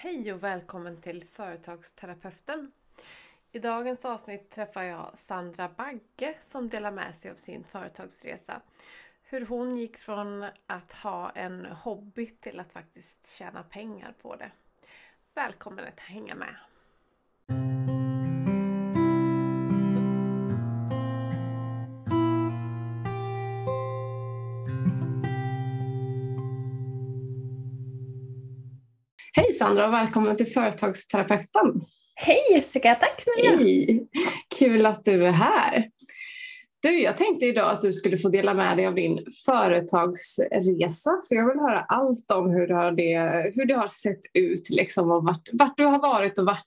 Hej och välkommen till Företagsterapeuten. I dagens avsnitt träffar jag Sandra Bagge som delar med sig av sin företagsresa. Hur hon gick från att ha en hobby till att faktiskt tjäna pengar på det. Välkommen att hänga med! Sandra och välkommen till Företagsterapeuten. Hej Jessica, tack snälla. Hej! Kul att du är här. Du, jag tänkte idag att du skulle få dela med dig av din företagsresa. Så jag vill höra allt om hur det har, det, hur det har sett ut liksom, och vart, vart du har varit och vart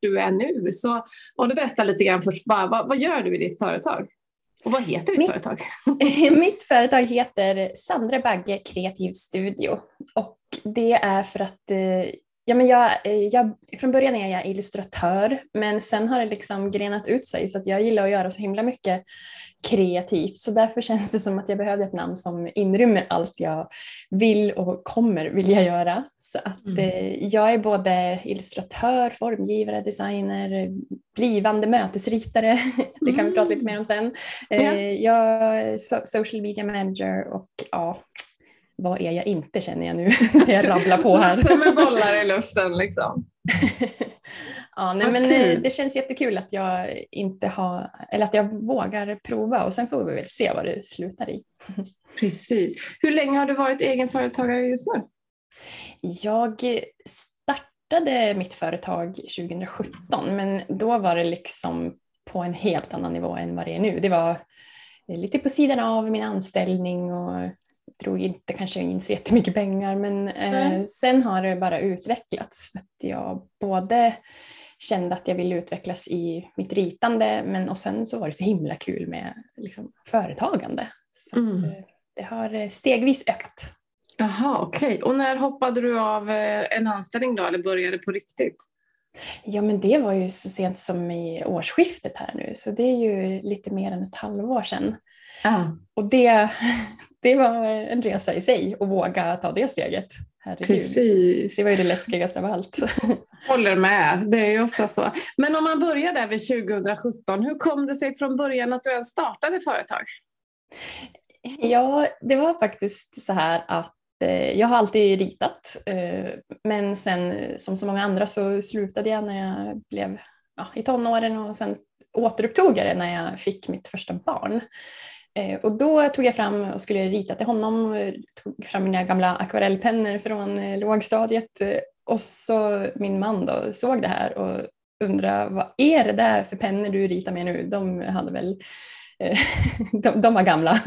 du är nu. Så om du berättar lite grann först, bara, vad, vad gör du i ditt företag? Och vad heter ditt mitt, företag? mitt företag heter Sandra Bagge Kreativ Studio och det är för att eh, ja, men jag, eh, jag, från början är jag illustratör men sen har det liksom grenat ut sig så att jag gillar att göra så himla mycket kreativt så därför känns det som att jag behövde ett namn som inrymmer allt jag vill och kommer vilja göra. Så att mm. eh, jag är både illustratör, formgivare, designer, blivande mötesritare, det kan vi prata lite mer om sen. Eh, Jag är social media manager och ja, vad är jag inte känner jag nu när jag rabblar på här. Som med bollar i luften liksom. ja, nej, men eh, det känns jättekul att jag inte har, eller att jag vågar prova och sen får vi väl se vad det slutar i. Precis. Hur länge har du varit egenföretagare just nu? Jag startade mitt företag 2017 men då var det liksom på en helt annan nivå än vad det är nu. Det var lite på sidan av min anställning och drog inte kanske in så jättemycket pengar men eh, sen har det bara utvecklats för att jag både kände att jag ville utvecklas i mitt ritande men och sen så var det så himla kul med liksom, företagande. Så mm. att, eh, det har eh, stegvis ökat. Jaha, okej. Okay. Och när hoppade du av eh, en anställning då eller började på riktigt? Ja men det var ju så sent som i årsskiftet här nu så det är ju lite mer än ett halvår sedan. Ah. Och det, det var en resa i sig att våga ta det steget. Herregud. Precis. Det var ju det läskigaste av allt. Håller med, det är ju ofta så. Men om man börjar där vid 2017, hur kom det sig från början att du ens startade företag? Ja, det var faktiskt så här att eh, jag har alltid ritat eh, men sen som så många andra så slutade jag när jag blev ja, i tonåren och sen återupptog jag det när jag fick mitt första barn. Eh, och då tog jag fram och skulle rita till honom, tog fram mina gamla akvarellpennor från eh, lågstadiet eh, och så min man då såg det här och undrade vad är det där för pennor du ritar med nu? De hade väl de, de var gamla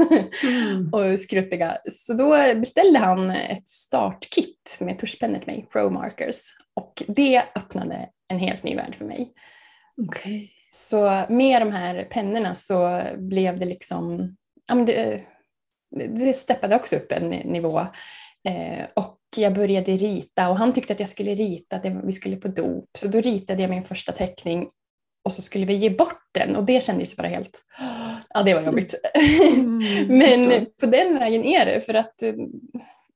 mm. och skruttiga. Så då beställde han ett startkit med tuschpennor till mig, Pro Markers. Och det öppnade en helt ny värld för mig. Okay. Så med de här pennorna så blev det liksom ja, men det, det steppade också upp en nivå. Eh, och jag började rita och han tyckte att jag skulle rita, att vi skulle på dop. Så då ritade jag min första teckning och så skulle vi ge bort den och det kändes bara helt, ja det var jobbigt. Mm, Men på den vägen är det för att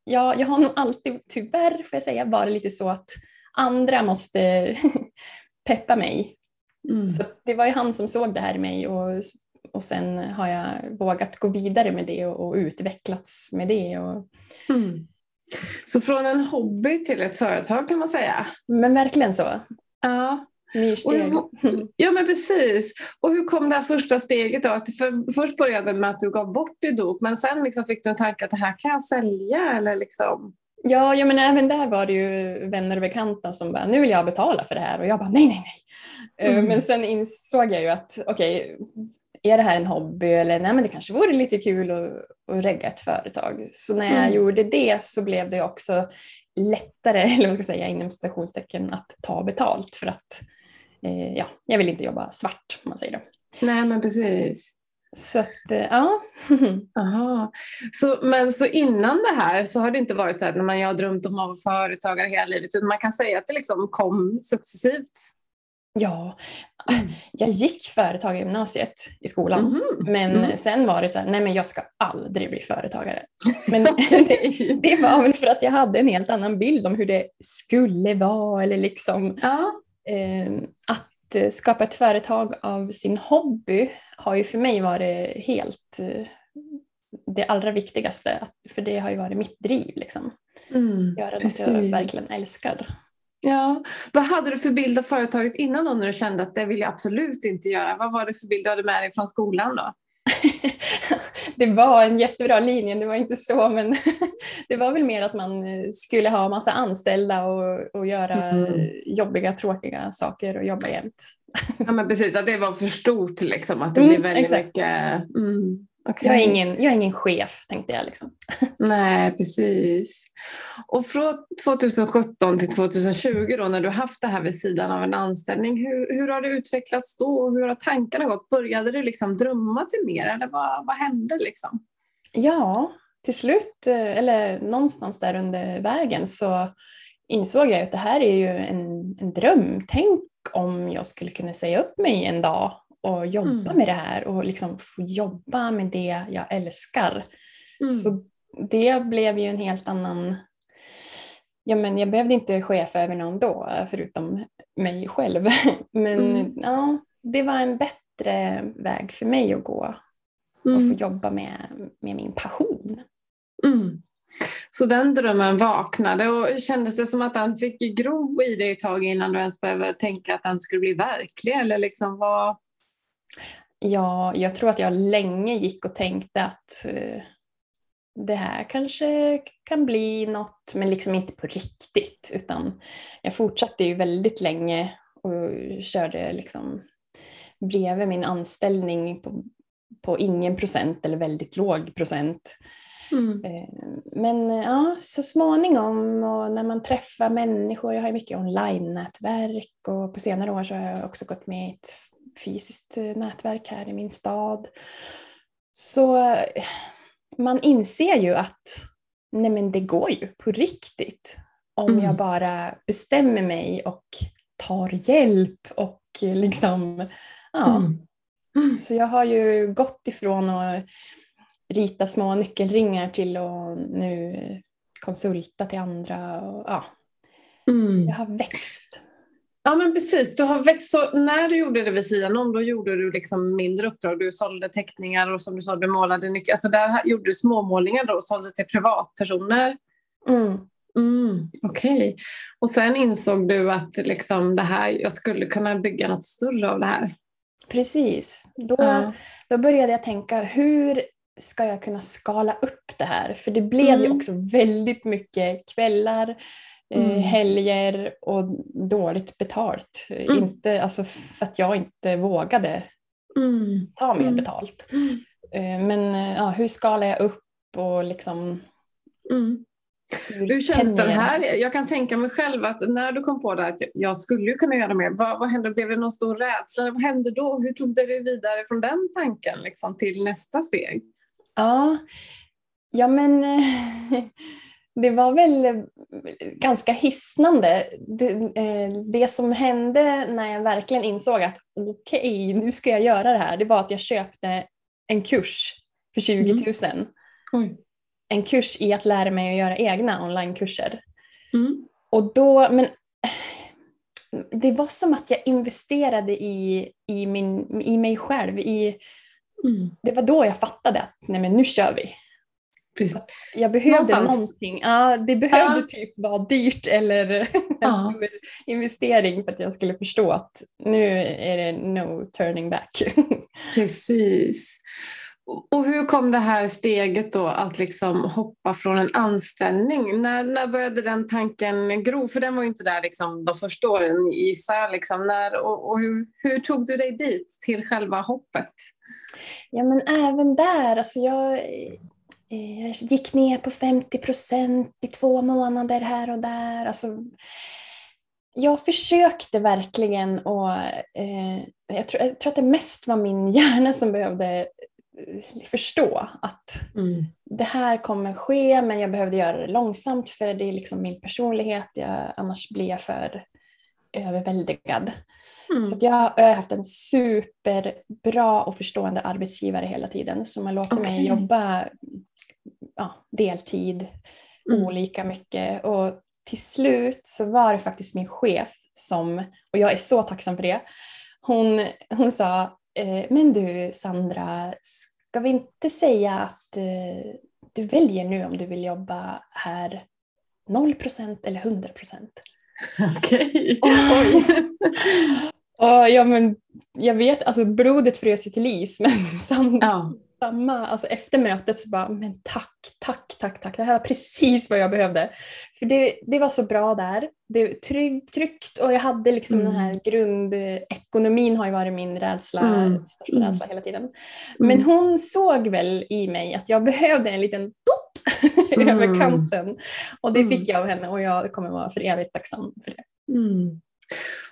ja, jag har nog alltid, tyvärr får jag säga, varit lite så att andra måste peppa mig. Mm. Så det var ju han som såg det här i mig och och sen har jag vågat gå vidare med det och, och utvecklats med det. Och... Mm. Så från en hobby till ett företag kan man säga? Men verkligen så. Ja. Myrsteg. ja men precis. Och hur kom det här första steget då? För först började det med att du gav bort din dop men sen liksom fick du en tanke att det här kan jag sälja eller liksom? Ja, ja men även där var det ju vänner och bekanta som bara nu vill jag betala för det här och jag bara nej nej nej. Mm. Men sen insåg jag ju att okej okay, är det här en hobby eller nej men det kanske vore lite kul att, att regga ett företag. Så när jag mm. gjorde det så blev det också lättare, eller vad ska jag säga inom citationstecken, att ta betalt för att eh, ja, jag vill inte jobba svart om man säger det. Nej men precis. Så att, eh, ja. Aha. Så, men så innan det här så har det inte varit så att man, jag har drömt om att vara företagare hela livet utan man kan säga att det liksom kom successivt? Ja, mm. jag gick företagargymnasiet i skolan. Mm. Men mm. sen var det så här, nej men jag ska aldrig bli företagare. Men det, det, var väl för att jag hade en helt annan bild om hur det skulle vara. Eller liksom, ja. eh, att skapa ett företag av sin hobby har ju för mig varit helt eh, det allra viktigaste. För det har ju varit mitt driv. Liksom. Mm, Göra något jag verkligen älskar. Ja. Vad hade du för bild av företaget innan då när du kände att det vill jag absolut inte göra? Vad var det för bild du hade med dig från skolan då? det var en jättebra linje, det var inte så men det var väl mer att man skulle ha massa anställda och, och göra mm. jobbiga tråkiga saker och jobba jämt. ja men precis, att det var för stort liksom, att det mm, blev väldigt exakt. mycket mm. Okay. Jag, är ingen, jag är ingen chef tänkte jag. Liksom. Nej, precis. Och från 2017 till 2020 då när du haft det här vid sidan av en anställning, hur, hur har det utvecklats då? Hur har tankarna gått? Började du liksom drömma till mer eller vad, vad hände liksom? Ja, till slut, eh, eller någonstans där under vägen så insåg jag att det här är ju en, en dröm. Tänk om jag skulle kunna säga upp mig en dag och jobba mm. med det här och liksom få jobba med det jag älskar. Mm. Så det blev ju en helt annan... Ja, men jag behövde inte chefa över någon då, förutom mig själv. Men mm. ja, det var en bättre väg för mig att gå och få mm. jobba med, med min passion. Mm. Så den drömmen vaknade och kändes det som att den fick gro i dig ett tag innan du ens behövde tänka att den skulle bli verklig? Eller liksom vad, Ja, jag tror att jag länge gick och tänkte att uh, det här kanske kan bli något, men liksom inte på riktigt. Utan jag fortsatte ju väldigt länge och körde liksom bredvid min anställning på, på ingen procent eller väldigt låg procent. Mm. Eh, men ja, så småningom och när man träffar människor, jag har ju mycket online-nätverk och på senare år så har jag också gått med i ett fysiskt eh, nätverk här i min stad. Så eh, man inser ju att nej men det går ju på riktigt om mm. jag bara bestämmer mig och tar hjälp och liksom, ja. Mm. Mm. Så jag har ju gått ifrån att rita små nyckelringar till att nu konsulta till andra. Och, ja. Mm. Jag har växt. Ja men precis, du har växt. Så när du gjorde det vid sidan om då gjorde du liksom mindre uppdrag. Du sålde teckningar och som du sa, du målade nyckel. Alltså där gjorde du småmålningar då och sålde till privatpersoner. Mm. Mm, Okej. Okay. Och sen insåg du att liksom det här, jag skulle kunna bygga något större av det här. Precis. Då, ja. då började jag tänka hur ska jag kunna skala upp det här? För det blev mm. ju också väldigt mycket kvällar mm. helger och dåligt betalt. Mm. Inte, alltså för att jag inte vågade mm. ta mer mm. betalt. Eh, men eh, ja, hur skalar jag upp och liksom mm. hur, hur känns det här? Jag kan tänka mig själv att när du kom på det att jag skulle kunna göra mer, vad, vad hände? Blev det någon stor rädsla? Vad hände då? Hur tog du dig vidare från den tanken liksom, till nästa steg? Ja, ja men det var väl ganska hisnande. Det, eh, det, som hände när jag verkligen insåg att okej, okay, nu ska jag göra det här, det var att jag köpte en kurs för 20 000. Mm. En kurs i att lära mig att göra egna onlinekurser. Mm. Och då, men det var som att jag investerade i, i, min, i mig själv. I, mm. Det var då jag fattade att nej men nu kör vi jag behövde Någonstans. någonting. Ja, det behövde ja. typ vara dyrt eller en ja. stor investering för att jag skulle förstå att nu är det no turning back. Precis. Och hur kom det här steget då att liksom hoppa från en anställning? När, när började den tanken gro? För den var ju inte där liksom de första åren gissar liksom. När, och, och hur, hur, tog du dig dit till själva hoppet? Ja men även där, alltså jag, jag gick ner på 50 procent i två månader här och där. Alltså, jag försökte verkligen och eh, jag, tror, jag tror att det mest var min hjärna som behövde eh, förstå att mm. det här kommer ske men jag behövde göra det långsamt för det är liksom min personlighet. Jag, annars blir jag för överväldigad. Mm. Så jag, jag har haft en superbra och förstående arbetsgivare hela tiden som har låtit okay. mig jobba ja, deltid, mm. olika mycket. Och till slut så var det faktiskt min chef som, och jag är så tacksam för det, hon, hon sa, eh, men du Sandra, ska vi inte säga att eh, du väljer nu om du vill jobba här 0% eller 100 Okej. Okay. Och, ja, men jag vet, alltså blodet frös ju till is men sam, ja. Samma, alltså efter mötet så bara, men tack, tack, tack, tack, det här var precis vad jag behövde. För det, det var så bra där, det var trygg, tryggt och jag hade liksom mm. den här grundekonomin har ju varit min rädsla, mm. största mm. rädsla hela tiden. Mm. Men hon såg väl i mig att jag behövde en liten dott över mm. kanten och det fick jag av henne och jag kommer vara för evigt tacksam för det.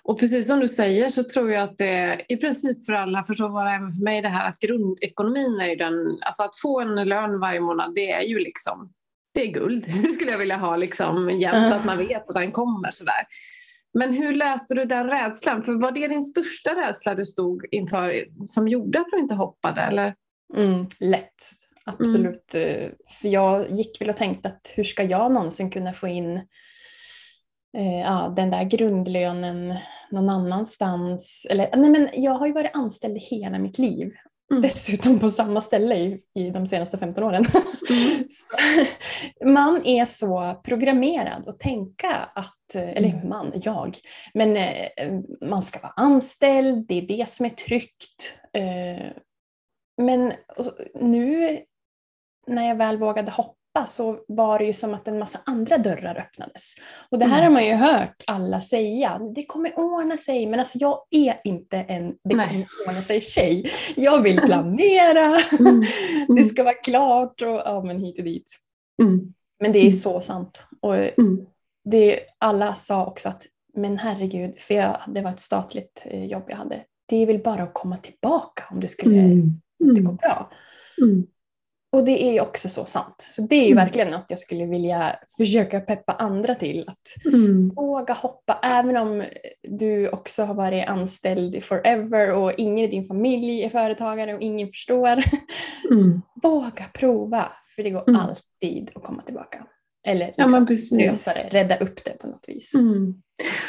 Och precis som du säger så tror jag att det i princip för alla, för så var det även för mig det här att grundekonomin är ju den, alltså att få en lön varje månad det är ju liksom, det är guld. Det skulle jag vilja ha liksom jämt, att man vet att den kommer sådär. Men hur löste du den rädslan? För var det din största rädsla du stod inför som gjorde att du inte hoppade? Eller? Mm, lätt, absolut. Mm. För jag gick väl och tänkte att hur ska jag någonsin kunna få in eh, ja, den där grundlönen någon annanstans. Eller, nej men jag har ju varit anställd hela mitt liv. Mm. Dessutom på samma ställe i, i de senaste 15 åren. Mm. man är så programmerad att tänka att, eller mm. man, jag, men eh, man ska vara anställd, det är det som är tryggt. Eh, men nu när jag väl vågade hoppa så var det ju som att en massa andra dörrar öppnades. Och det här mm. har man ju hört alla säga, det kommer ordna sig, men alltså jag är inte en det Nej. kommer ordna sig tjej. Jag vill planera, mm. Mm. det ska vara klart och ja men hit och dit. Mm. Men det är mm. så sant. Och mm. det, alla sa också att, men herregud, för jag, det var ett statligt eh, jobb jag hade, det är väl bara att komma tillbaka om det skulle inte gå bra. Och det är ju också så sant. Så det är ju mm. verkligen något jag skulle vilja försöka peppa andra till. Att mm. våga hoppa även om du också har varit anställd forever och ingen i din familj är företagare och ingen förstår. Mm. våga prova för det går mm. alltid att komma tillbaka. Eller liksom, ja, lösa det, rädda upp det på något vis. Mm.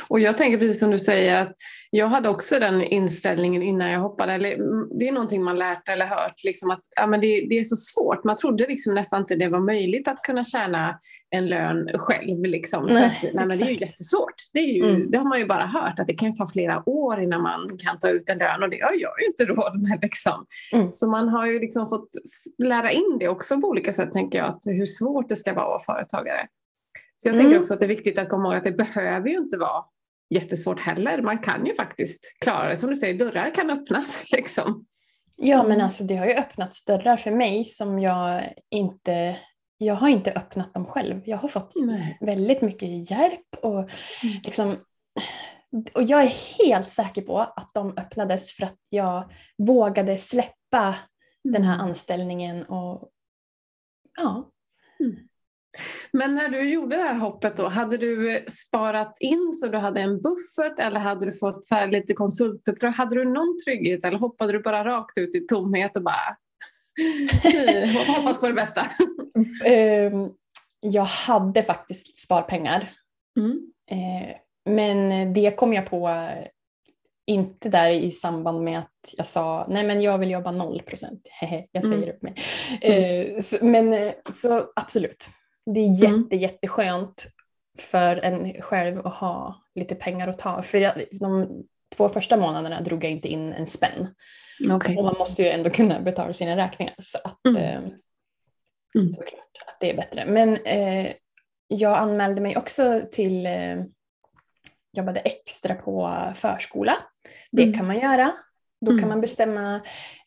Och jag tänker precis som du säger att jag hade också den inställningen innan jag hoppade. Eller, mm, det är någonting man lärt eller hört, liksom att ja, men det, det, är så svårt. Man trodde liksom nästan inte det var möjligt att kunna tjäna en lön själv. Liksom. Nej, att, nej, men det är ju jättesvårt. Det, är ju, mm. det har man ju bara hört, att det kan ta flera år innan man kan ta ut en lön och det har jag ju inte råd med. Liksom. Mm. Så man har ju liksom fått lära in det också på olika sätt, tänker jag, att hur svårt det ska vara att vara företagare. Så jag mm. tänker också att det är viktigt att komma ihåg att det behöver ju inte vara jättesvårt heller. Man kan ju faktiskt klara det. Som du säger, dörrar kan öppnas. Liksom. Ja, men alltså det har ju öppnats dörrar för mig som jag inte jag har inte öppnat dem själv. Jag har fått Nej. väldigt mycket hjälp och mm. liksom och jag är helt säker på att de öppnades för att jag vågade släppa mm. den här mm. anställningen och ja. Mm. Men när du gjorde det här hoppet då, hade du sparat in så du hade en buffert eller hade du fått lite konsultuppdrag? Hade du någon trygghet eller hoppade du bara rakt ut i tomhet och bara hoppas på det bästa? Ehm, jag hade faktiskt sparpengar. Mm. Eh, men det kom jag på inte där i samband med att jag sa nej men jag vill jobba noll procent, jag säger mm. upp mig. Mm. men så absolut, det är mm. jätte, mm. jätteskönt för en själv att ha lite pengar att ta. För de två första månaderna drog jag inte in en spänn. Okay. Och man måste ju ändå kunna betala sina räkningar. Så att, mm. Eh, mm. såklart att det är bättre. Men eh, jag anmälde mig också till, eh, jobbade extra på förskola. Det mm. kan man göra. Då kan mm. man bestämma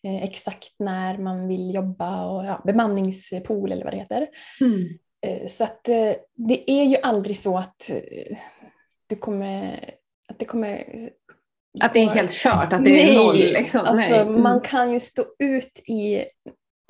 eh, exakt när man vill jobba och ja, bemanningspool eller vad det heter. Mm. Eh, så att eh, det är ju aldrig så att eh, du kommer, att det kommer att det är helt kört, att det nej, är noll? Liksom. Alltså, mm. Man kan ju stå ut i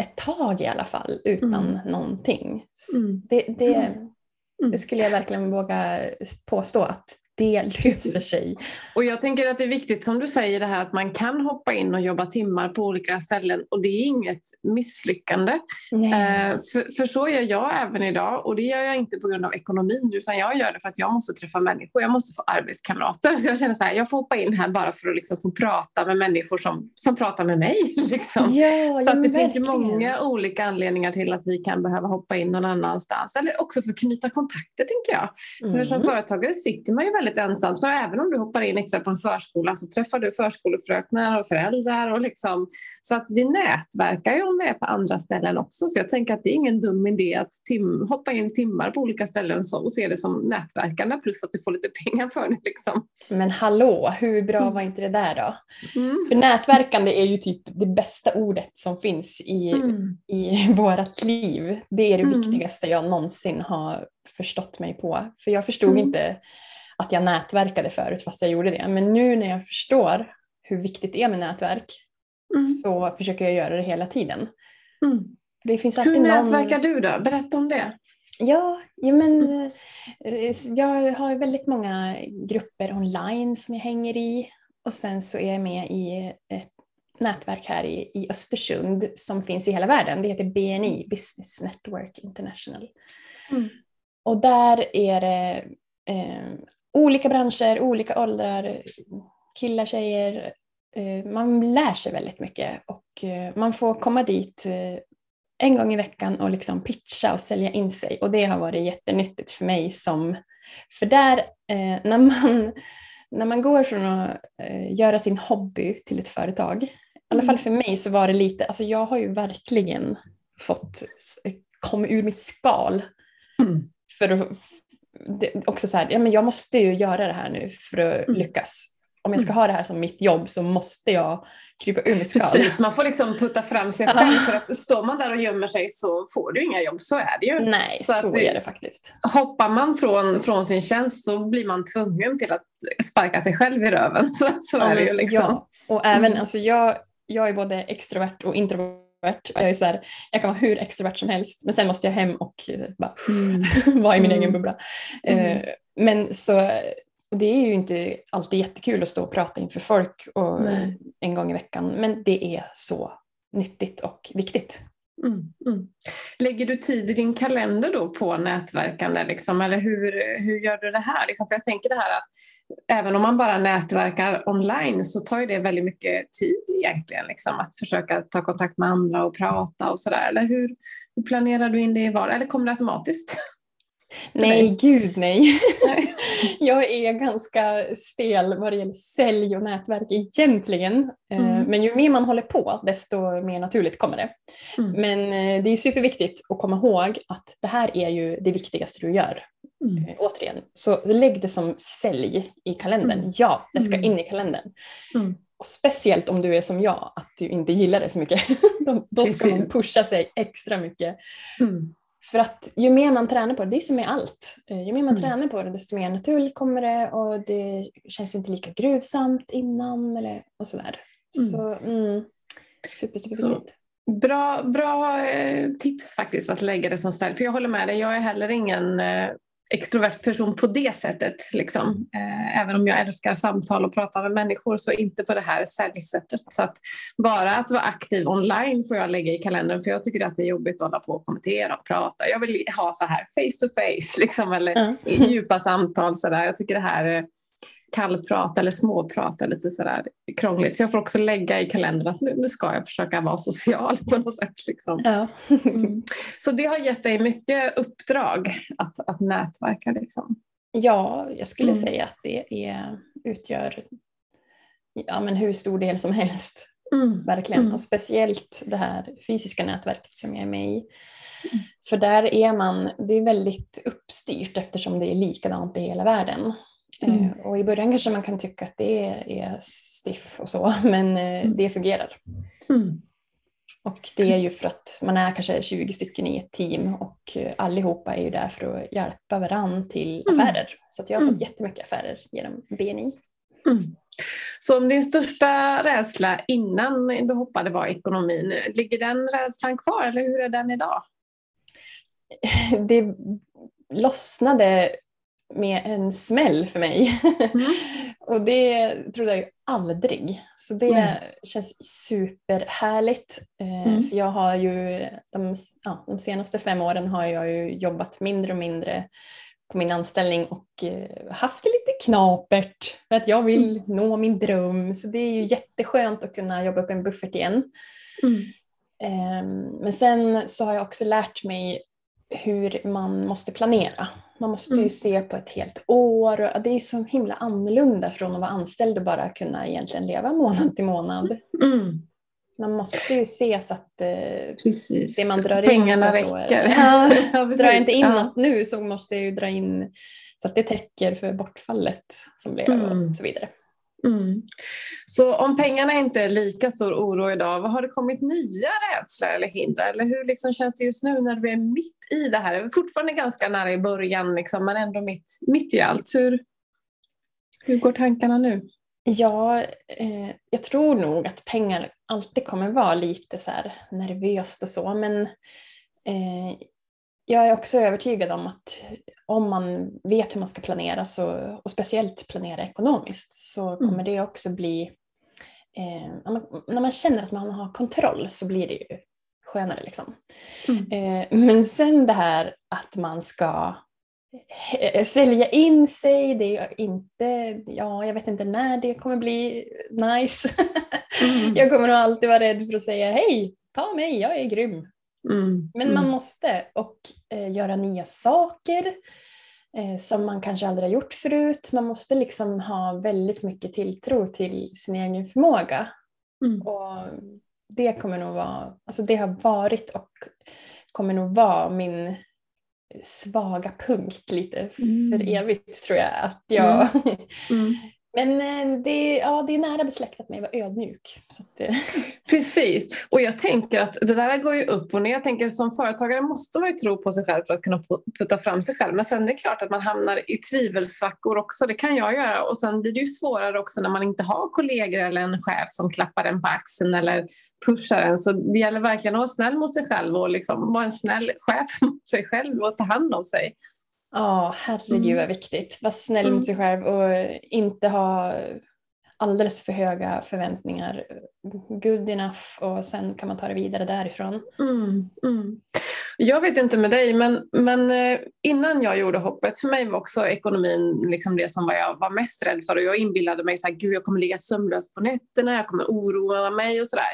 ett tag i alla fall utan mm. någonting. Mm. Det, det, mm. det, skulle jag verkligen våga påstå att det löser sig. Och jag tänker att det är viktigt som du säger det här att man kan hoppa in och jobba timmar på olika ställen och det är inget misslyckande. Eh, för, för, så gör jag även idag och det gör jag inte på grund av ekonomin utan jag gör det för att jag måste träffa människor, jag måste få arbetskamrater. Så jag känner så här, jag får hoppa in här bara för att liksom få prata med människor som, som pratar med mig. Liksom. Ja, så att det finns ju många olika anledningar till att vi kan behöva hoppa in någon annanstans eller också för att knyta kontakter tänker jag. Mm. För som företagare sitter man ju väldigt ensam så även om du hoppar in extra på en förskola så träffar du förskolefröknar och föräldrar och liksom, så att vi nätverkar ju om vi är på andra ställen också så jag tänker att det är ingen dum idé att tim, hoppa in timmar på olika ställen så, och se det som nätverkande plus att du får lite pengar för det. Liksom. Men hallå, hur bra mm. var inte det där då? Mm. För nätverkande är ju typ det bästa ordet som finns i, mm. i vårat liv. Det är det mm. viktigaste jag någonsin har förstått mig på. För jag förstod mm. inte att jag nätverkade förut fast jag gjorde det. Men nu när jag förstår hur viktigt det är med nätverk mm. så försöker jag göra det hela tiden. Mm. Det finns hur nätverkar någon... du då? Berätta om det. Ja, ja men, mm. eh, jag har väldigt många grupper online som jag hänger i och sen så är jag med i ett nätverk här i, i Östersund som finns i hela världen. Det heter BNI, Business Network International. Mm. Och där är det eh, olika branscher, olika åldrar, killar, tjejer. Eh, man lär sig väldigt mycket och eh, man får komma dit eh, en gång i veckan och liksom pitcha och sälja in sig och det har varit jättenyttigt för mig som, för där när man när man går från att göra sin hobby till ett företag, i alla fall mm. för mig så var det lite, alltså jag har ju verkligen fått komma ur mitt skal mm. för att det, också så här, ja, men jag måste ju göra det här nu för att mm. lyckas. Om jag ska mm. ha det här som mitt jobb så måste jag krypa ur mitt skal. Precis, man får liksom putta fram sig själv för att står man där och gömmer sig så får du inga jobb, så är det ju. Nej, så, så är det faktiskt. Hoppar man från, från sin tjänst så blir man tvungen till att sparka sig själv i röven, så, så är det ju liksom. Ja, och även, mm. alltså jag, jag är både extrovert och introvert jag, är så här, jag kan vara hur extrovert som helst men sen måste jag hem och eh, bara mm. vara i min mm. egen bubbla. Mm. Uh, men så det är ju inte alltid jättekul att stå och prata inför folk och, en gång i veckan men det är så nyttigt och viktigt. Mm, mm. Lägger du tid i din kalender då på nätverkande liksom, eller hur, hur gör du det här? Liksom, för jag tänker det här att även om man bara nätverkar online så tar ju det väldigt mycket tid egentligen liksom, att försöka ta kontakt med andra och prata och sådär. Eller hur, hur planerar du in det i vardagen? Eller kommer det automatiskt? Nej, gud nej. jag är ganska stel vad det gäller sälj och nätverk egentligen. Eh, mm. Men ju mer man håller på desto mer naturligt kommer det. Mm. Men eh, det är superviktigt att komma ihåg att det här är ju det viktigaste du gör. Mm. Eh, återigen, så lägg det som sälj i kalendern. Mm. Ja, det ska mm. in i kalendern. Mm. Och speciellt om du är som jag, att du inte gillar det så mycket. då, då ska man pusha sig extra mycket. För att ju mer man tränar på det, det är som med allt, eh, ju mer man mm. tränar på det desto mer naturligt kommer det och det känns inte lika gruvsamt innan eller, och sådär. Mm. Så mm, super, super så, Bra, bra eh, tips faktiskt att lägga det som ställ. För jag håller med dig, jag är heller ingen eh, extrovert person på det sättet. Liksom. Eh, även om jag älskar samtal och prata med människor så inte på det här säljsättet. Så att bara att vara aktiv online får jag lägga i kalendern för jag tycker att det är jobbigt att hålla på och kommentera och prata. Jag vill ha så här face to face liksom, eller mm. djupa samtal. Så där. Jag tycker det här kallprata eller småprata lite sådär krångligt. Så jag får också lägga i kalendern att nu, nu ska jag försöka vara social på något sätt. Liksom. Ja. mm. Så det har gett dig mycket uppdrag att, att nätverka? Liksom. Ja, jag skulle mm. säga att det är, utgör ja, men hur stor del som helst. Mm. Verkligen. Mm. Och speciellt det här fysiska nätverket som jag är med i. Mm. För där är man, det är väldigt uppstyrt eftersom det är likadant i hela världen. Mm. Eh, och i början kanske man kan tycka att det är stiff och så, men eh, mm. det fungerar. Mm. Och det är ju för att man är kanske 20 stycken i ett team och eh, allihopa är ju där för att hjälpa varann till mm. affärer. Så att jag har fått mm. jättemycket affärer genom BNI. Mm. Så om din största rädsla innan du hoppade var ekonomin, ligger den rädslan kvar eller hur är den idag? Det lossnade med en smäll för mig. Mm. och det trodde jag ju aldrig. Så det mm. känns superhärligt. Eh, mm. För jag har ju de, ja, de senaste fem åren har jag ju jobbat mindre och mindre på min anställning och eh, haft det lite knapert för att jag vill mm. nå min dröm. Så det är ju jätteskönt att kunna jobba upp en buffert igen. Ehm, men sen så har jag också lärt mig hur man måste planera. Man måste ju mm. se på ett helt år. Och det är så himla annorlunda från att vara anställd och bara kunna egentligen leva månad till månad. Mm. Man måste ju se så att eh, det man drar Pengarna in räcker. Ja, ja, drar jag inte in ja. något nu så måste jag ju dra in så att det täcker för bortfallet som blev mm. och så vidare. Mm. Så om pengarna inte är lika stor oro idag, vad har det kommit nya rädslor eller hinder? Eller hur liksom känns det just nu när vi är mitt i det här? Vi är fortfarande ganska nära i början liksom, men ändå mitt, mitt i allt. Hur, hur går tankarna nu? Ja, eh, jag tror nog att pengar alltid kommer vara lite så här nervöst och så, men eh, jag är också övertygad om att om man vet hur man ska planera så, och speciellt planera ekonomiskt så mm. kommer mm. det också bli, eh, när man känner att man har kontroll så blir det ju skönare. Liksom. Mm. Eh, men sen det här att man ska sälja in sig, det är inte, ja jag vet inte när det kommer bli nice. Mm. jag kommer nog alltid vara rädd för att säga hej, ta mig, jag är grym. Mm. Men man mm. måste och eh, göra nya saker eh, som man kanske aldrig har gjort förut. Man måste liksom ha väldigt mycket tilltro till sin egen förmåga. Mm. Och det kommer nog vara, alltså det har varit och kommer nog vara min svaga punkt lite mm. för evigt tror jag. Att jag mm. Mm. Men eh, det, ja, det är nära besläktat med att vara ödmjuk. Att, eh. Precis, och jag tänker att det där går ju upp och ner. Jag tänker som företagare måste man ju tro på sig själv för att kunna putta fram sig själv. Men sen är det klart att man hamnar i tvivelsvackor också. Det kan jag göra. Och sen blir det ju svårare också när man inte har kollegor eller en chef som klappar en på axeln eller pushar en. Så det gäller verkligen att vara snäll mot sig själv och liksom vara en snäll chef mot sig själv och ta hand om sig. Ja, oh, herregud mm. vad viktigt. Var snäll mm. mot sig själv och inte ha alldeles för höga förväntningar. Good enough och sen kan man ta det vidare därifrån. Mm, mm. Jag vet inte med dig men, men eh, innan jag gjorde hoppet, för mig var också ekonomin liksom det som jag var mest rädd för och jag inbillade mig att jag kommer ligga sömnlös på nätterna, jag kommer oroa mig och sådär.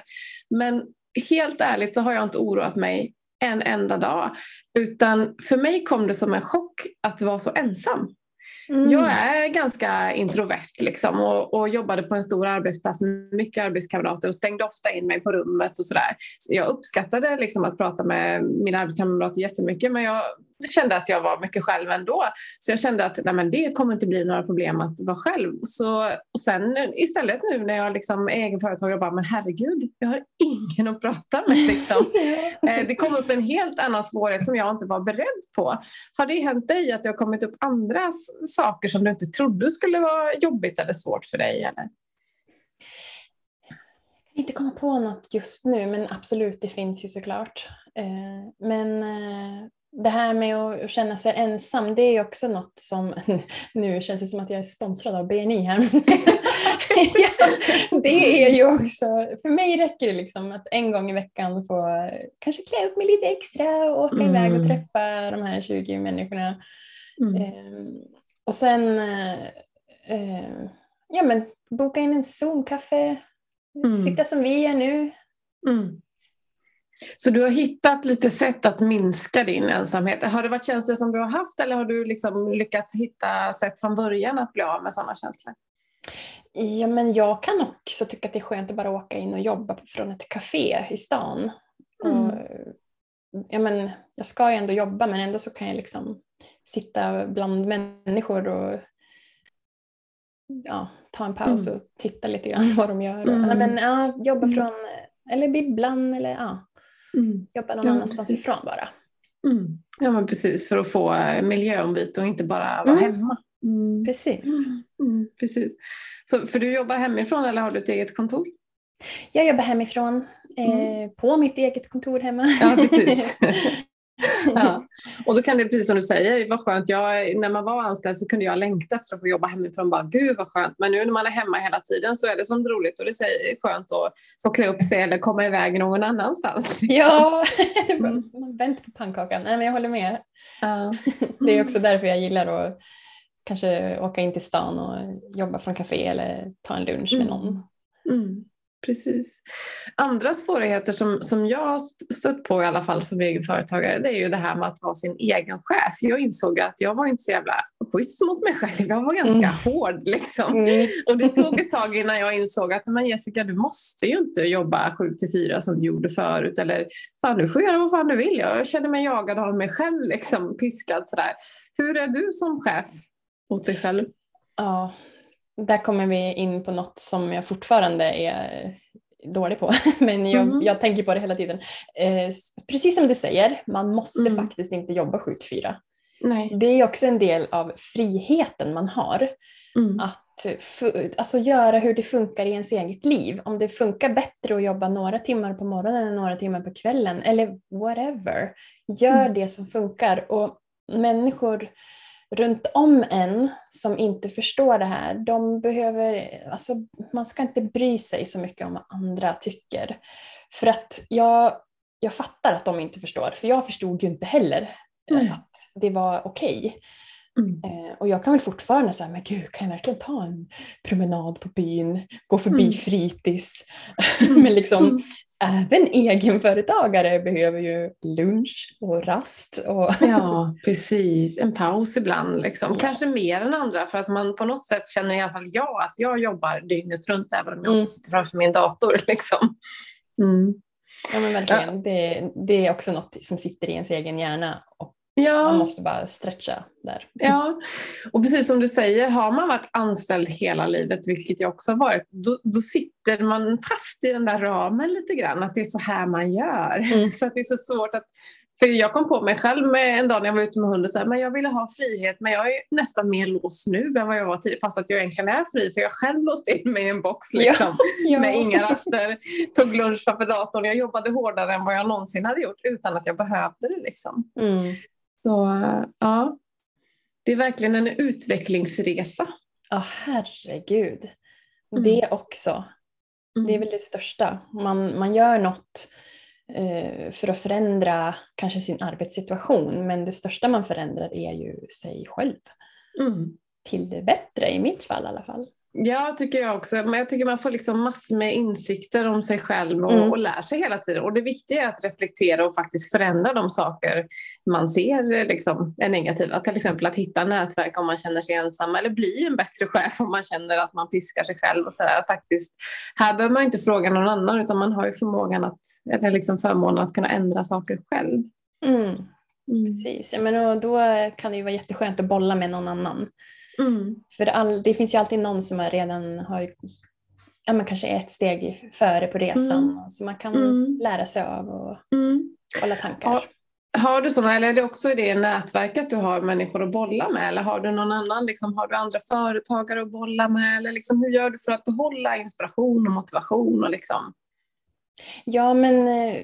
Men helt ärligt så har jag inte oroat mig en enda dag. Utan för mig kom det som en chock att vara så ensam. Mm. Jag är ganska introvert liksom, och, och, jobbade på en stor arbetsplats med mycket arbetskamrater och stängde ofta in mig på rummet och sådär. Så jag uppskattade liksom, att prata med mina arbetskamrater jättemycket men jag kände att jag var mycket själv ändå. Så jag kände att nej, men det kommer inte bli några problem att vara själv. Så, och sen istället nu när jag liksom är egen företagare, bara, men herregud, jag har ingen att prata med. Liksom. Eh, det kom upp en helt annan svårighet som jag inte var beredd på. Har det hänt dig att det har kommit upp andra saker som du inte trodde skulle vara jobbigt eller svårt för dig? Eller? Jag kan inte komma på något just nu, men absolut, det finns ju såklart. Eh, men eh, det här med att känna sig ensam, det är också något som, nu känns det som att jag är sponsrad av BNI här. det är ju också, för mig räcker det liksom att en gång i veckan få kanske klä upp mig lite extra och åka mm. iväg och träffa de här 20 människorna. Mm. Eh, och sen eh, ja, men boka in en Zoom-kaffe, mm. sitta som vi gör nu. Mm. Så du har hittat lite sätt att minska din ensamhet. Har det varit känslor som du har haft eller har du liksom lyckats hitta sätt från början att bli av med sådana känslor? Ja, men jag kan också tycka att det är skönt att bara åka in och jobba från ett café i stan. Mm. Och, ja, men, jag ska ju ändå jobba men ändå så kan jag liksom sitta bland människor och ja, ta en paus mm. och titta lite grann vad de gör. Mm. Men, ja, jobba mm. från, eller bibblan eller ja, Mm. Jobba någon ja, annanstans precis. ifrån bara. Mm. Ja men precis för att få eh, miljöombyte och inte bara vara mm. hemma. Mm. Precis. Mm. Precis. Så, för du jobbar hemifrån eller har du ett eget kontor? Jag jobbar hemifrån, eh, på mitt eget kontor hemma. Ja, precis. ja. och då kan det precis som du säger vara skönt. Jag, när man var anställd så kunde jag längta efter att få jobba hemifrån. Bara, Gud vad skönt. Men nu när man är hemma hela tiden så är det som roligt och det är skönt att få klä upp sig eller komma iväg någon annanstans. Liksom. Ja, mm. man väntar på pannkakan. Nej, men jag håller med. Uh. Det är också därför jag gillar att kanske åka in till stan och jobba från café eller ta en lunch med mm. någon. Mm. Precis. Andra svårigheter som, som jag har stött på i alla fall som egenföretagare det är ju det här med att vara sin egen chef. Jag insåg att jag var inte så jävla schysst mot mig själv. Jag var ganska mm. hård liksom. Mm. Och det tog ett tag innan jag insåg att men Jessica du måste ju inte jobba sju till fyra som du gjorde förut. Eller fan du får göra vad fan du vill. Jag känner mig jagad av mig själv, liksom, piskad sådär. Hur är du som chef mot dig själv? Ja, där kommer vi in på något som jag fortfarande är dålig på, men jag, mm. jag tänker på det hela tiden. Eh, precis som du säger, man måste mm. faktiskt inte jobba 7 4. Nej. Det är också en del av friheten man har. Mm. Att alltså, göra hur det funkar i ens eget liv. Om det funkar bättre att jobba några timmar på morgonen än några timmar på kvällen eller whatever. Gör mm. det som funkar. Och människor runt om en som inte förstår det här, de behöver, alltså man ska inte bry sig så mycket om vad andra tycker. För att jag, jag fattar att de inte förstår, för jag förstod ju inte heller mm. att det var okej. Okay. Mm. Eh, och jag kan väl fortfarande säga, men gud, kan jag verkligen ta en promenad på byn, gå förbi mm. fritids? Mm. men liksom, mm även egenföretagare behöver ju lunch och rast. Och ja, precis. En paus ibland. Liksom. Ja. Kanske mer än andra för att man på något sätt känner i alla fall jag att jag jobbar dygnet runt även om jag mm. sitter framför min dator. Liksom. Mm. Ja men verkligen. Ja. Det, det är också något som sitter i ens egen hjärna och Ja. Man måste bara stretcha där. Ja, och precis som du säger, har man varit anställd hela livet, vilket jag också har varit, då, då sitter man fast i den där ramen lite grann, att det är så här man gör. Mm. Så att det är så svårt att... För jag kom på mig själv med en dag när jag var ute med hunden, så här, men jag ville ha frihet, men jag är nästan mer låst nu än vad jag var tidigare, fast att jag egentligen är fri, för jag själv låste in mig i en box liksom, ja. med inga raster, tog lunch framför datorn, jag jobbade hårdare än vad jag någonsin hade gjort utan att jag behövde det. Liksom. Mm. Så ja, det är verkligen en utvecklingsresa. Ja, herregud. Mm. Det också. Mm. Det är väl det största. Man, man gör något eh, för att förändra kanske sin arbetssituation, men det största man förändrar är ju sig själv. Mm. Till det bättre, i mitt fall i alla fall. Ja, tycker jag också. Men jag tycker man får liksom massor med insikter om sig själv och, mm. och lär sig hela tiden. Och det viktiga är att reflektera och faktiskt förändra de saker man ser liksom, är negativa. Till exempel att hitta nätverk om man känner sig ensam eller bli en bättre chef om man känner att man piskar sig själv. Och så där. Faktiskt, här behöver man inte fråga någon annan utan man har ju förmågan att, eller liksom förmånen att kunna ändra saker själv. Mm. Mm. Precis, men då kan det ju vara jätteskönt att bolla med någon annan. Mm. För all, det finns ju alltid någon som redan har ja, men kanske ett steg före på resan mm. så man kan mm. lära sig av och mm. hålla tankar. Har, har du sådana, eller är det också i det nätverket du har människor att bolla med eller har du någon annan, liksom, har du andra företagare att bolla med eller liksom, hur gör du för att behålla inspiration och motivation? Och liksom? Ja, men eh,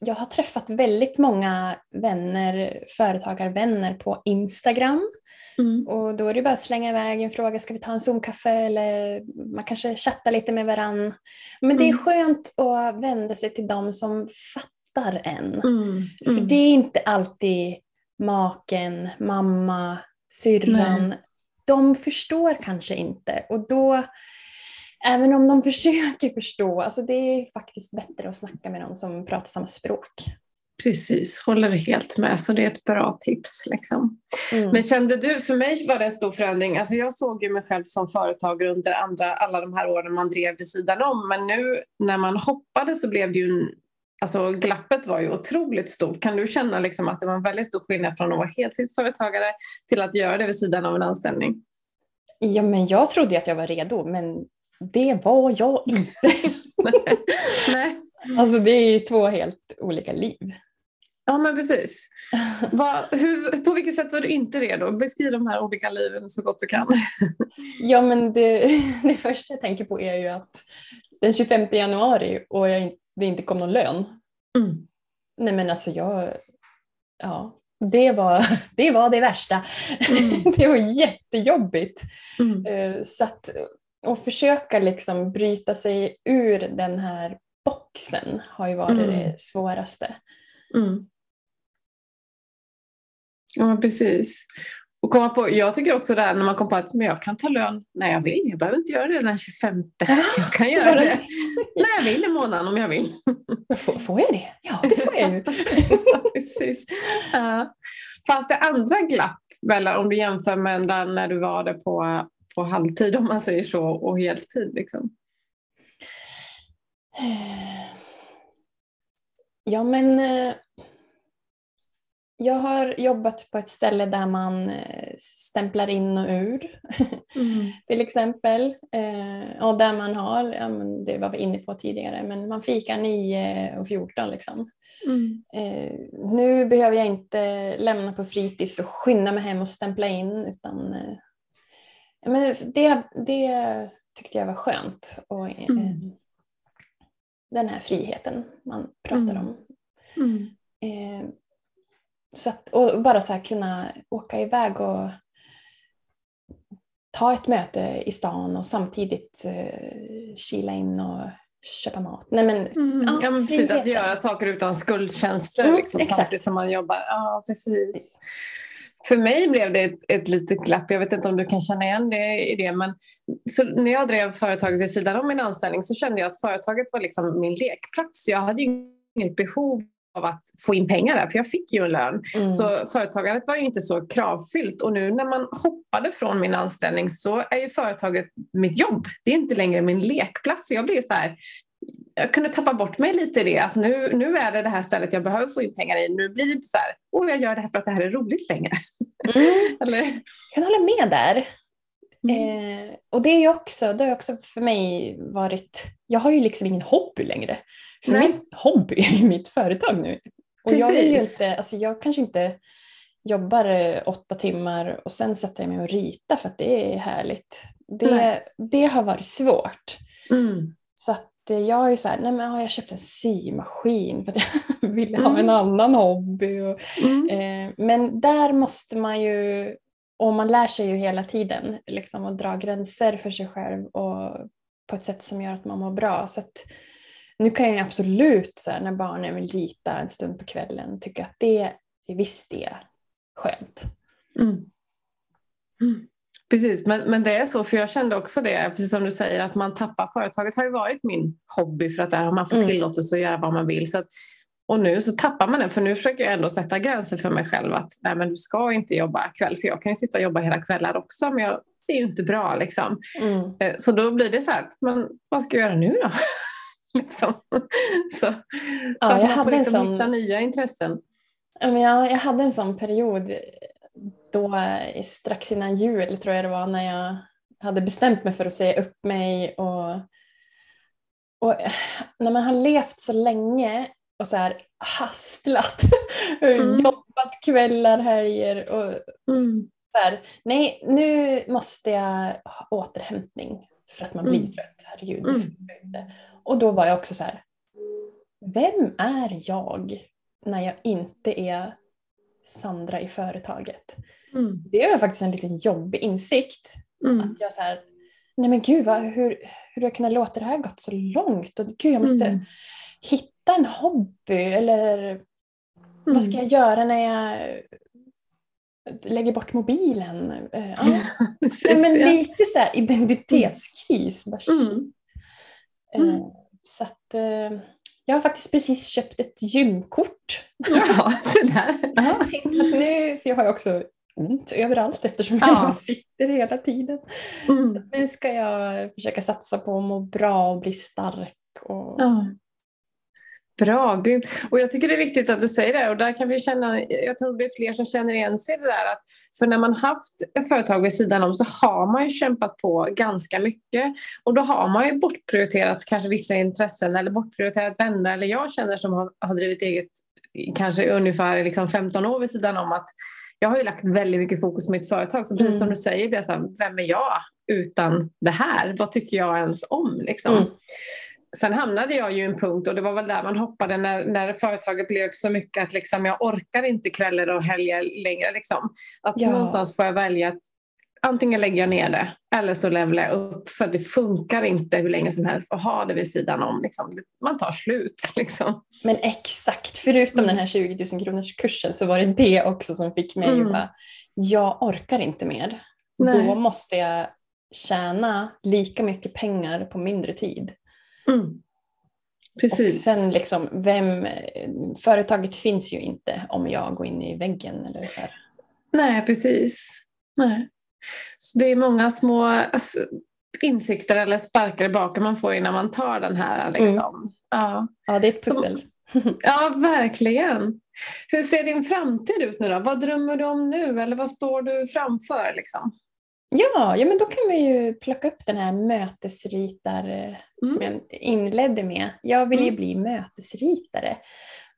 jag har träffat väldigt många vänner, företagarvänner på Instagram. Mm. Och då är det bara att slänga iväg en fråga, ska vi ta en Zoom-kaffe eller man kanske chattar lite med varann. Men det är mm. skönt att vända sig till dem som fattar en. Mm. För mm. det är inte alltid maken, mamma, syrran. De förstår kanske inte och då även om de försöker förstå, alltså det är faktiskt bättre att snacka med någon som pratar samma språk. Precis, håller helt med. Så det är ett bra tips. Liksom. Mm. Men kände du, för mig var det en stor förändring. Alltså jag såg ju mig själv som företagare under andra, alla de här åren man drev vid sidan om. Men nu när man hoppade så blev det ju en, Alltså glappet var ju otroligt stort. Kan du känna liksom att det var en väldigt stor skillnad från att vara heltidsföretagare till att göra det vid sidan av en anställning? Ja, men jag trodde att jag var redo, men det var jag inte. Nej. Alltså det är två helt olika liv. Ja men precis. Va, hur, på vilket sätt var du inte redo? Beskriv de här olika liven så gott du kan. ja men det, det första jag tänker på är ju att den 25 januari och jag, det inte kom någon lön. Mm. Nej men alltså jag, ja, det var det, var det värsta. Mm. det var jättejobbigt. Mm. Eh, så att, och försöka liksom bryta sig ur den här boxen har ju varit mm. det svåraste. Mm. Ja, precis. Och komma på, jag tycker också det här när man kommer på att men jag kan ta lön när jag vill. Jag behöver inte göra det den 25. Jag kan göra det när jag vill i månaden om jag vill. Får, får jag det? Ja, det får jag ju. precis. Uh, fanns det andra glapp mellan, om du jämför med när du var det på, på halvtid om man säger så och heltid? Liksom? Ja men eh, jag har jobbat på ett ställe där man eh, stämplar in och ur mm. till exempel. Eh, och där man har, ja, men det var vi inne på tidigare, men man fikar 9 och 14 liksom. Mm. Nu behöver jag inte lämna på fritids och skynda mig hem och stämpla in utan men det, det tyckte jag var skönt. Och, mm. Den här friheten man pratar mm. om. Mm. Så att, och bara så kunna åka iväg och ta ett möte i stan och samtidigt eh, kila in och köpa mat. Nej, men, mm. ja, ja, men precis, att göra saker utan skuldkänslor mm, liksom, samtidigt som man jobbar. Ja, precis. För mig blev det ett, ett litet glapp. Jag vet inte om du kan känna igen det i det. Men så när jag drev företaget vid sidan om min anställning så kände jag att företaget var liksom min lekplats. Jag hade inget behov av att få in pengar där, för jag fick ju en lön. Mm. Så företagandet var ju inte så kravfyllt och nu när man hoppade från min anställning så är ju företaget mitt jobb. Det är inte längre min lekplats. Så jag blev så här, jag kunde tappa bort mig lite i det, att nu, nu är det det här stället jag behöver få in pengar i. Nu blir det inte så här, åh jag gör det här för att det här är roligt längre. Mm. Eller? Jag kan hålla med där. Mm. Eh, och det är ju också, det har också för mig varit, jag har ju liksom ingen hobby längre. För Nej. min hobby är ju mitt företag nu. Och jag, vill inte, alltså jag kanske inte jobbar eh, åtta timmar och sen sätter jag mig och ritar för att det är härligt. Det, det har varit svårt. Mm. Så att jag är så här, nej men har jag köpt en symaskin för att jag vill ha mm. en annan hobby. Och, mm. eh, men där måste man ju, och man lär sig ju hela tiden liksom, att dra gränser för sig själv och på ett sätt som gör att man mår bra. Så att, nu kan jag absolut så här, när barnen vill rita en stund på kvällen tycka att det är visst det skönt. Mm. Mm. Precis, men, men det är så, för jag kände också det, precis som du säger, att man tappar företaget har ju varit min hobby för att där har man fått mm. tillåtelse att göra vad man vill. Så att, och nu så tappar man den, för nu försöker jag ändå sätta gränser för mig själv att nej, men du ska inte jobba kväll, för jag kan ju sitta och jobba hela kvällar också, men jag, det är ju inte bra liksom. Mm. Eh, så då blir det så här, men vad ska jag göra nu då? Liksom. Så, ja, så att man får liksom sån... hitta nya intressen. jag, jag hade en sån period då strax innan jul tror jag det var när jag hade bestämt mig för att säga upp mig och, och när man har levt så länge och så här hastlat, mm. jobbat kvällar, helger och mm. så här, nej nu måste jag ha återhämtning för att man blir mm. trött. Herregud, mm. Och då var jag också så här, vem är jag när jag inte är Sandra i företaget? Mm. Det är faktiskt en liten jobbig insikt. Mm. Att jag så här, nej men gud, vad, hur, hur har kunnat låta det här gått så långt? Och gud, jag måste mm. hitta en hobby eller vad ska mm. jag göra när jag lägger bort mobilen? Uh, ja. nej, men lite så här identitetskris. Mm. Mm. Eh, så att, eh, jag har faktiskt precis köpt ett gymkort. Ja, sådär. Nu, för jag har ju också ont överallt eftersom jag ja. sitter hela tiden. Mm. Nu ska jag försöka satsa på att må bra och bli stark. Och, ja. Bra, grymt. Och jag tycker det är viktigt att du säger det och där kan vi känna, jag tror det är fler som känner igen sig i det där att för när man haft ett företag vid sidan om så har man ju kämpat på ganska mycket och då har man ju bortprioriterat kanske vissa intressen eller bortprioriterat vänner eller jag känner som har, har drivit eget kanske ungefär liksom 15 år vid sidan om att jag har ju lagt väldigt mycket fokus på mitt företag så precis mm. som du säger, blir jag så här, vem är jag utan det här? Vad tycker jag ens om? Liksom? Mm. sen hamnade jag ju i en punkt och det var väl där man hoppade när, när företaget blev så mycket att liksom, jag orkar inte kvällar och helger längre. Liksom. Att Ja. någonstans får jag välja att antingen lägger jag ner det eller så levlar jag upp för det funkar inte hur länge som helst att ha det vid sidan om. Liksom. Man tar slut. Liksom. Men exakt, förutom Mm. den här 20 000 kronors kursen så var det det också som fick mig Mm. att bara, jag orkar inte mer. Nej. Då måste jag tjäna lika mycket pengar på mindre tid. Mm. Precis. Och sen liksom, vem, företaget finns ju inte om jag går in i väggen. Eller så här. Nej, precis. Nej. Så det är många små alltså, insikter eller sparkar i baken man får innan man tar den här. Liksom. Ja. Ja, det är ett Som- pussel. ja, verkligen. Hur ser din framtid ut nu då? Vad drömmer du om nu eller vad står du framför? Liksom? Ja, ja, men då kan vi ju plocka upp den här mötesritar eh, som Mm. jag inledde med. Jag vill ju Mm. bli mötesritare.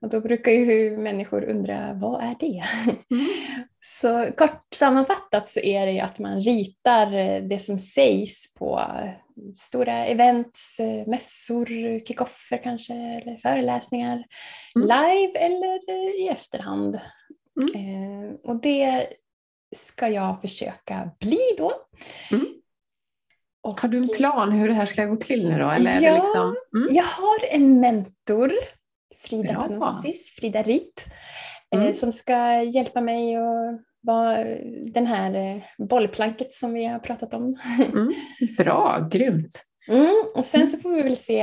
Och då brukar ju människor undra, vad är det? Mm. Så kort sammanfattat så är det ju att man ritar eh, det som sägs på eh, stora events, eh, mässor, kickoffer kanske, eller föreläsningar. Mm. Live eller i efterhand. Mm. Och det ska jag försöka bli då. Mm. Och Har du en plan hur det här ska gå till nu då? Eller Ja. liksom... mm. Jag har en mentor, Frida Bra. Panossis, Frida Rit, eh, Mm. som ska hjälpa mig att vara den här eh, bollplanket som vi har pratat om. Mm. Bra, grymt. Mm, och sen Mm. så får vi väl se.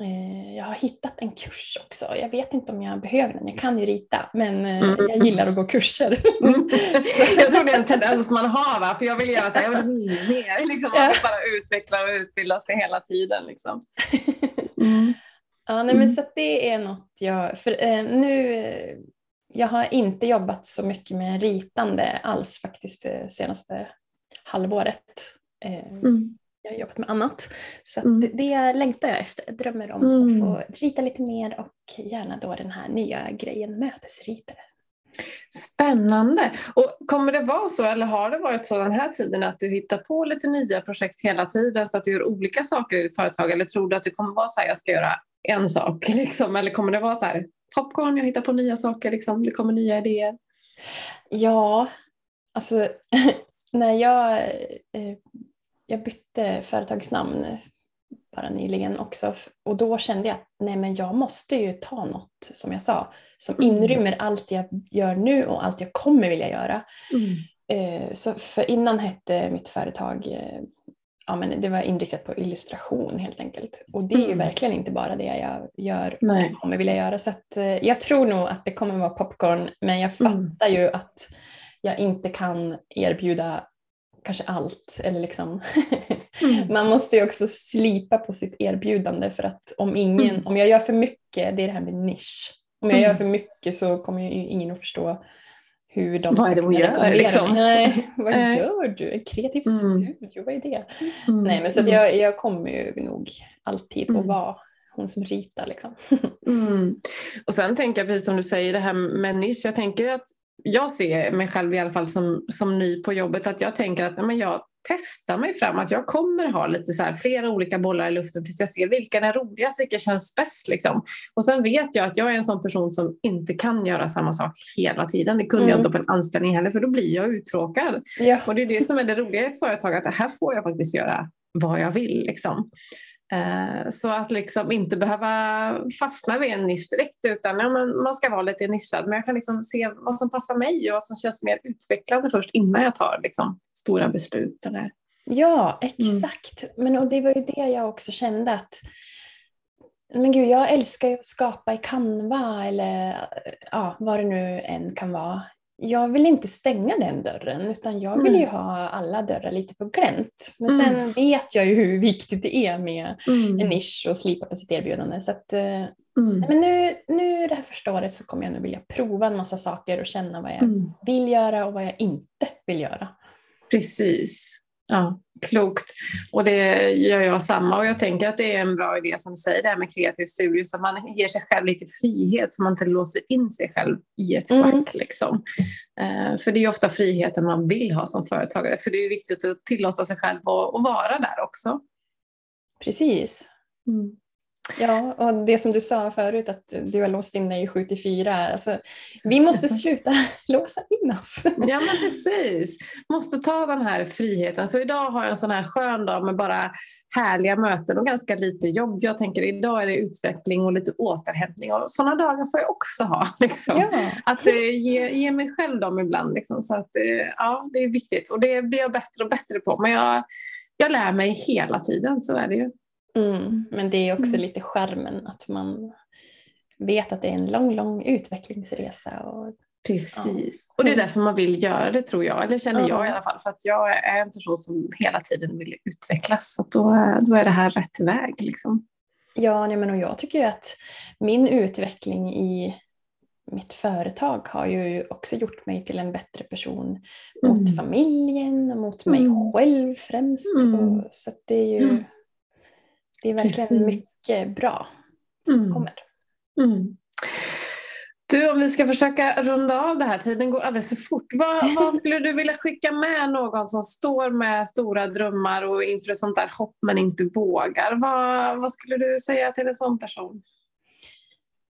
Eh, jag har hittat en kurs också. Jag vet inte om jag behöver den. Jag kan ju rita, men Mm. jag gillar att gå kurser. Mm. Jag tror det är en tendens man har, va? för jag vill jag vill mer. Liksom, man vill bara utveckla och utbilda sig hela tiden. Liksom. Mm. Ja, nej, men Mm. så det är något jag... För, eh, nu, eh, jag har inte jobbat så mycket med ritande alls faktiskt det senaste halvåret. Eh, Mm. Jag har jobbat med annat. Så Mm. det, det längtar jag efter. Jag drömmer om Mm. att få rita lite mer och gärna då den här nya grejen mötesritare. Spännande. Och kommer det vara så, eller har det varit så den här tiden att du hittar på lite nya projekt hela tiden så att du gör olika saker i ditt företag? Eller tror du att det kommer vara så här, jag ska göra en sak? Liksom? Eller kommer det vara så här, popcorn, jag hittar på nya saker, liksom. det kommer nya idéer? Ja, alltså när jag, eh, jag bytte företagsnamn bara nyligen också och då kände jag att nej men jag måste ju ta något som jag sa som Mm. inrymmer allt jag gör nu och allt jag kommer vilja göra. Eh, så för innan hette mitt företag eh, Ja, men det var inriktat på illustration helt enkelt. Och det är ju Mm. verkligen inte bara det jag gör Nej. och kommer vilja göra. Så att, eh, jag tror nog att det kommer vara popcorn, men jag Mm. fattar ju att jag inte kan erbjuda kanske allt. Eller liksom. Mm. Man måste ju också slipa på sitt erbjudande för att om, ingen, Mm. om jag gör för mycket, det är det här med nisch. Om jag Mm. gör för mycket så kommer ju ingen att förstå hur de Vad är det hon gör, liksom? Nej, vad gör du? En kreativ Mm. studio, vad är det? Mm. Nej, men så att jag, jag kommer ju nog alltid att vara hon som ritar. Liksom. Mm. Och sen tänker jag precis som du säger det här med nisch. Jag tänker att jag ser mig själv i alla fall som, som ny på jobbet att jag tänker att nej, men jag testar mig fram. Att jag kommer ha lite så här, flera olika bollar i luften tills jag ser vilken är roligast, vilken känns bäst. Liksom. Och sen vet jag att jag är en sån person som inte kan göra samma sak hela tiden. Det kunde jag Mm. inte på en anställning heller för då blir jag uttråkad. Ja. Och det är det som är det roliga i ett företag, att här får jag faktiskt göra vad jag vill. Liksom. Eh, Så att liksom inte behöva fastna vid en nisch direkt utan ja, man ska vara lite nischad. Men jag kan liksom se vad som passar mig och vad som känns mer utvecklande först innan jag tar liksom, stora beslut. Eller. Ja, exakt. Men och det var ju det jag också kände att men gud, jag älskar ju att skapa i Canva eller ja, vad det nu än kan vara. Jag vill inte stänga den dörren utan jag vill ju Mm. ha alla dörrar lite på glänt. Men Mm. sen vet jag ju hur viktigt det är med en Mm. nisch och slipa på sitt erbjudande. Så att, eh, Mm. men nu, nu det här första året så kommer jag nog vilja prova en massa saker och känna vad jag vill göra och vad jag inte vill göra. Precis. Ja, klokt. Och det gör jag samma. Och jag tänker att det är en bra idé som du säger, det här med kreativ studio, så man ger sig själv lite frihet så man inte låser in sig själv i ett Mm. fack. Liksom. Eh, för det är ju ofta friheten man vill ha som företagare, så det är ju viktigt att tillåta sig själv att, att vara där också. Precis. Mm. Ja, och det som du sa förut att du har låst in dig i 74. Alltså, vi måste sluta låsa in oss. Ja men precis. Måste ta den här friheten. Så idag har jag en sån här skön dag med bara härliga möten och ganska lite jobb. Jag tänker idag är det utveckling och lite återhämtning och sådana dagar får jag också ha. Liksom. Ja. Att eh, ge, ge mig själv dem ibland. Liksom. Så att, eh, ja, det är viktigt och det blir jag bättre och bättre på. Men jag, jag lär mig hela tiden, så är det ju. Mm, men det är också Mm. lite skärmen att man vet att det är en lång, lång utvecklingsresa. Och, Precis. Och det är därför man vill göra det tror jag. Eller känner jag i alla fall. För att jag är en person som hela tiden vill utvecklas. Så då, då är det här rätt väg. Liksom. ja, nej, men och jag tycker att min utveckling i mitt företag har ju också gjort mig till en bättre person mot Mm. familjen och mot mig Mm. själv främst. Mm. Och, så det är ju Mm. Det är verkligen Precis. mycket bra som Mm. kommer. Mm. Du, om vi ska försöka runda av det här, tiden går alldeles för fort. Vad, vad skulle du vilja skicka med någon som står med stora drömmar och inför ett sånt där hopp men inte vågar? Vad, vad skulle du säga till en sån person?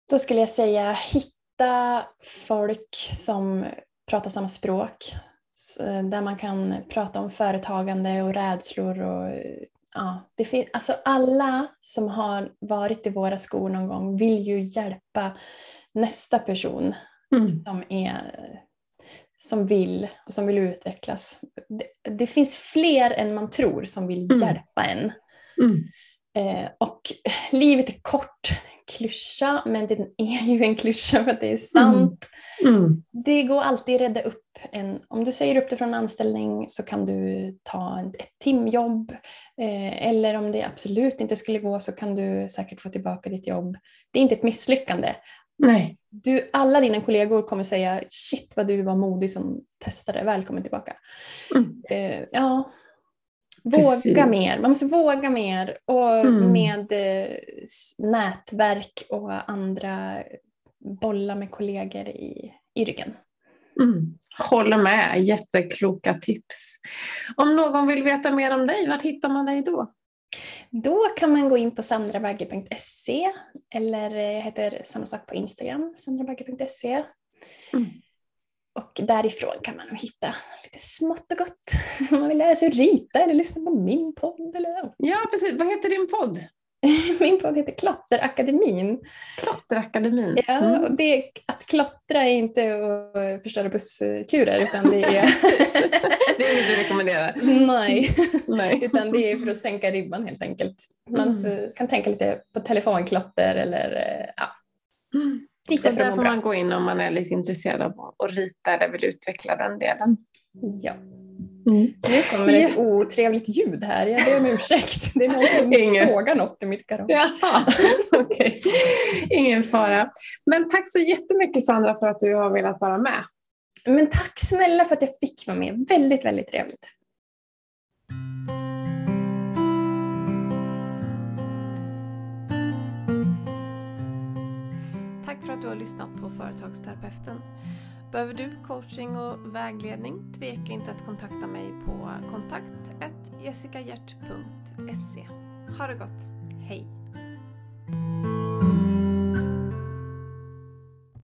Då skulle jag säga hitta folk som pratar samma språk. s- Där man kan prata om företagande och rädslor. Och, ja, det fin- alltså alla som har varit i våra skor någon gång vill ju hjälpa nästa person Mm. som, är, som vill och som vill utvecklas. Det, det finns fler än man tror som vill Mm. hjälpa en. Mm. Eh, och livet är kort, klyscha, men den är ju en klyscha för att det är sant. Mm. Det går alltid att rädda upp en, om du säger upp dig från anställning så kan du ta ett, ett timjobb. Eh, eller om det absolut inte skulle gå så kan du säkert få tillbaka ditt jobb. Det är inte ett misslyckande. Nej. Du, alla dina kollegor kommer säga shit vad du var modig som testade, välkommen tillbaka. Mm. Eh, ja, våga Precis. mer. Man måste våga mer och Mm. med eh, nätverk och andra bolla med kollegor i, i ryggen. Mm. Håller med, jättekloka tips. Om någon vill veta mer om dig, vart hittar man dig då? Då kan man gå in på sandrabagge.se eller eh, heter samma sak på Instagram, sandrabagge.se. Mm. Och därifrån kan man hitta lite smått och gott. Om man vill lära sig att rita eller lyssna på min podd. Eller... Ja, precis. Vad heter din podd? Min podd heter Klotterakademin. Klotterakademin. Ja, Mm. och det, att klottra är inte att förstöra busskurer utan det är... Det är inget du rekommenderar? Nej, Nej. utan det är för att sänka ribban helt enkelt. Man Mm. kan tänka lite på telefonklotter eller eh, ja, Mm. Så där får bra. man gå in om man är lite intresserad av att rita eller vill utveckla den delen. Ja. Mm. Nu kommer ett otrevligt ljud här. Jag ber om ursäkt. Det är någon som Ingen. sågar något i mitt garage. Jaha, okej. Ingen fara. Men tack så jättemycket Sandra för att du har velat vara med. Men tack snälla för att jag fick vara med. Väldigt, väldigt trevligt. Tack för att du har lyssnat på Företagsterapeuten. Behöver du coaching och vägledning? Tveka inte att kontakta mig på kontakt jessicahjert.se. Ha det gott! Hej!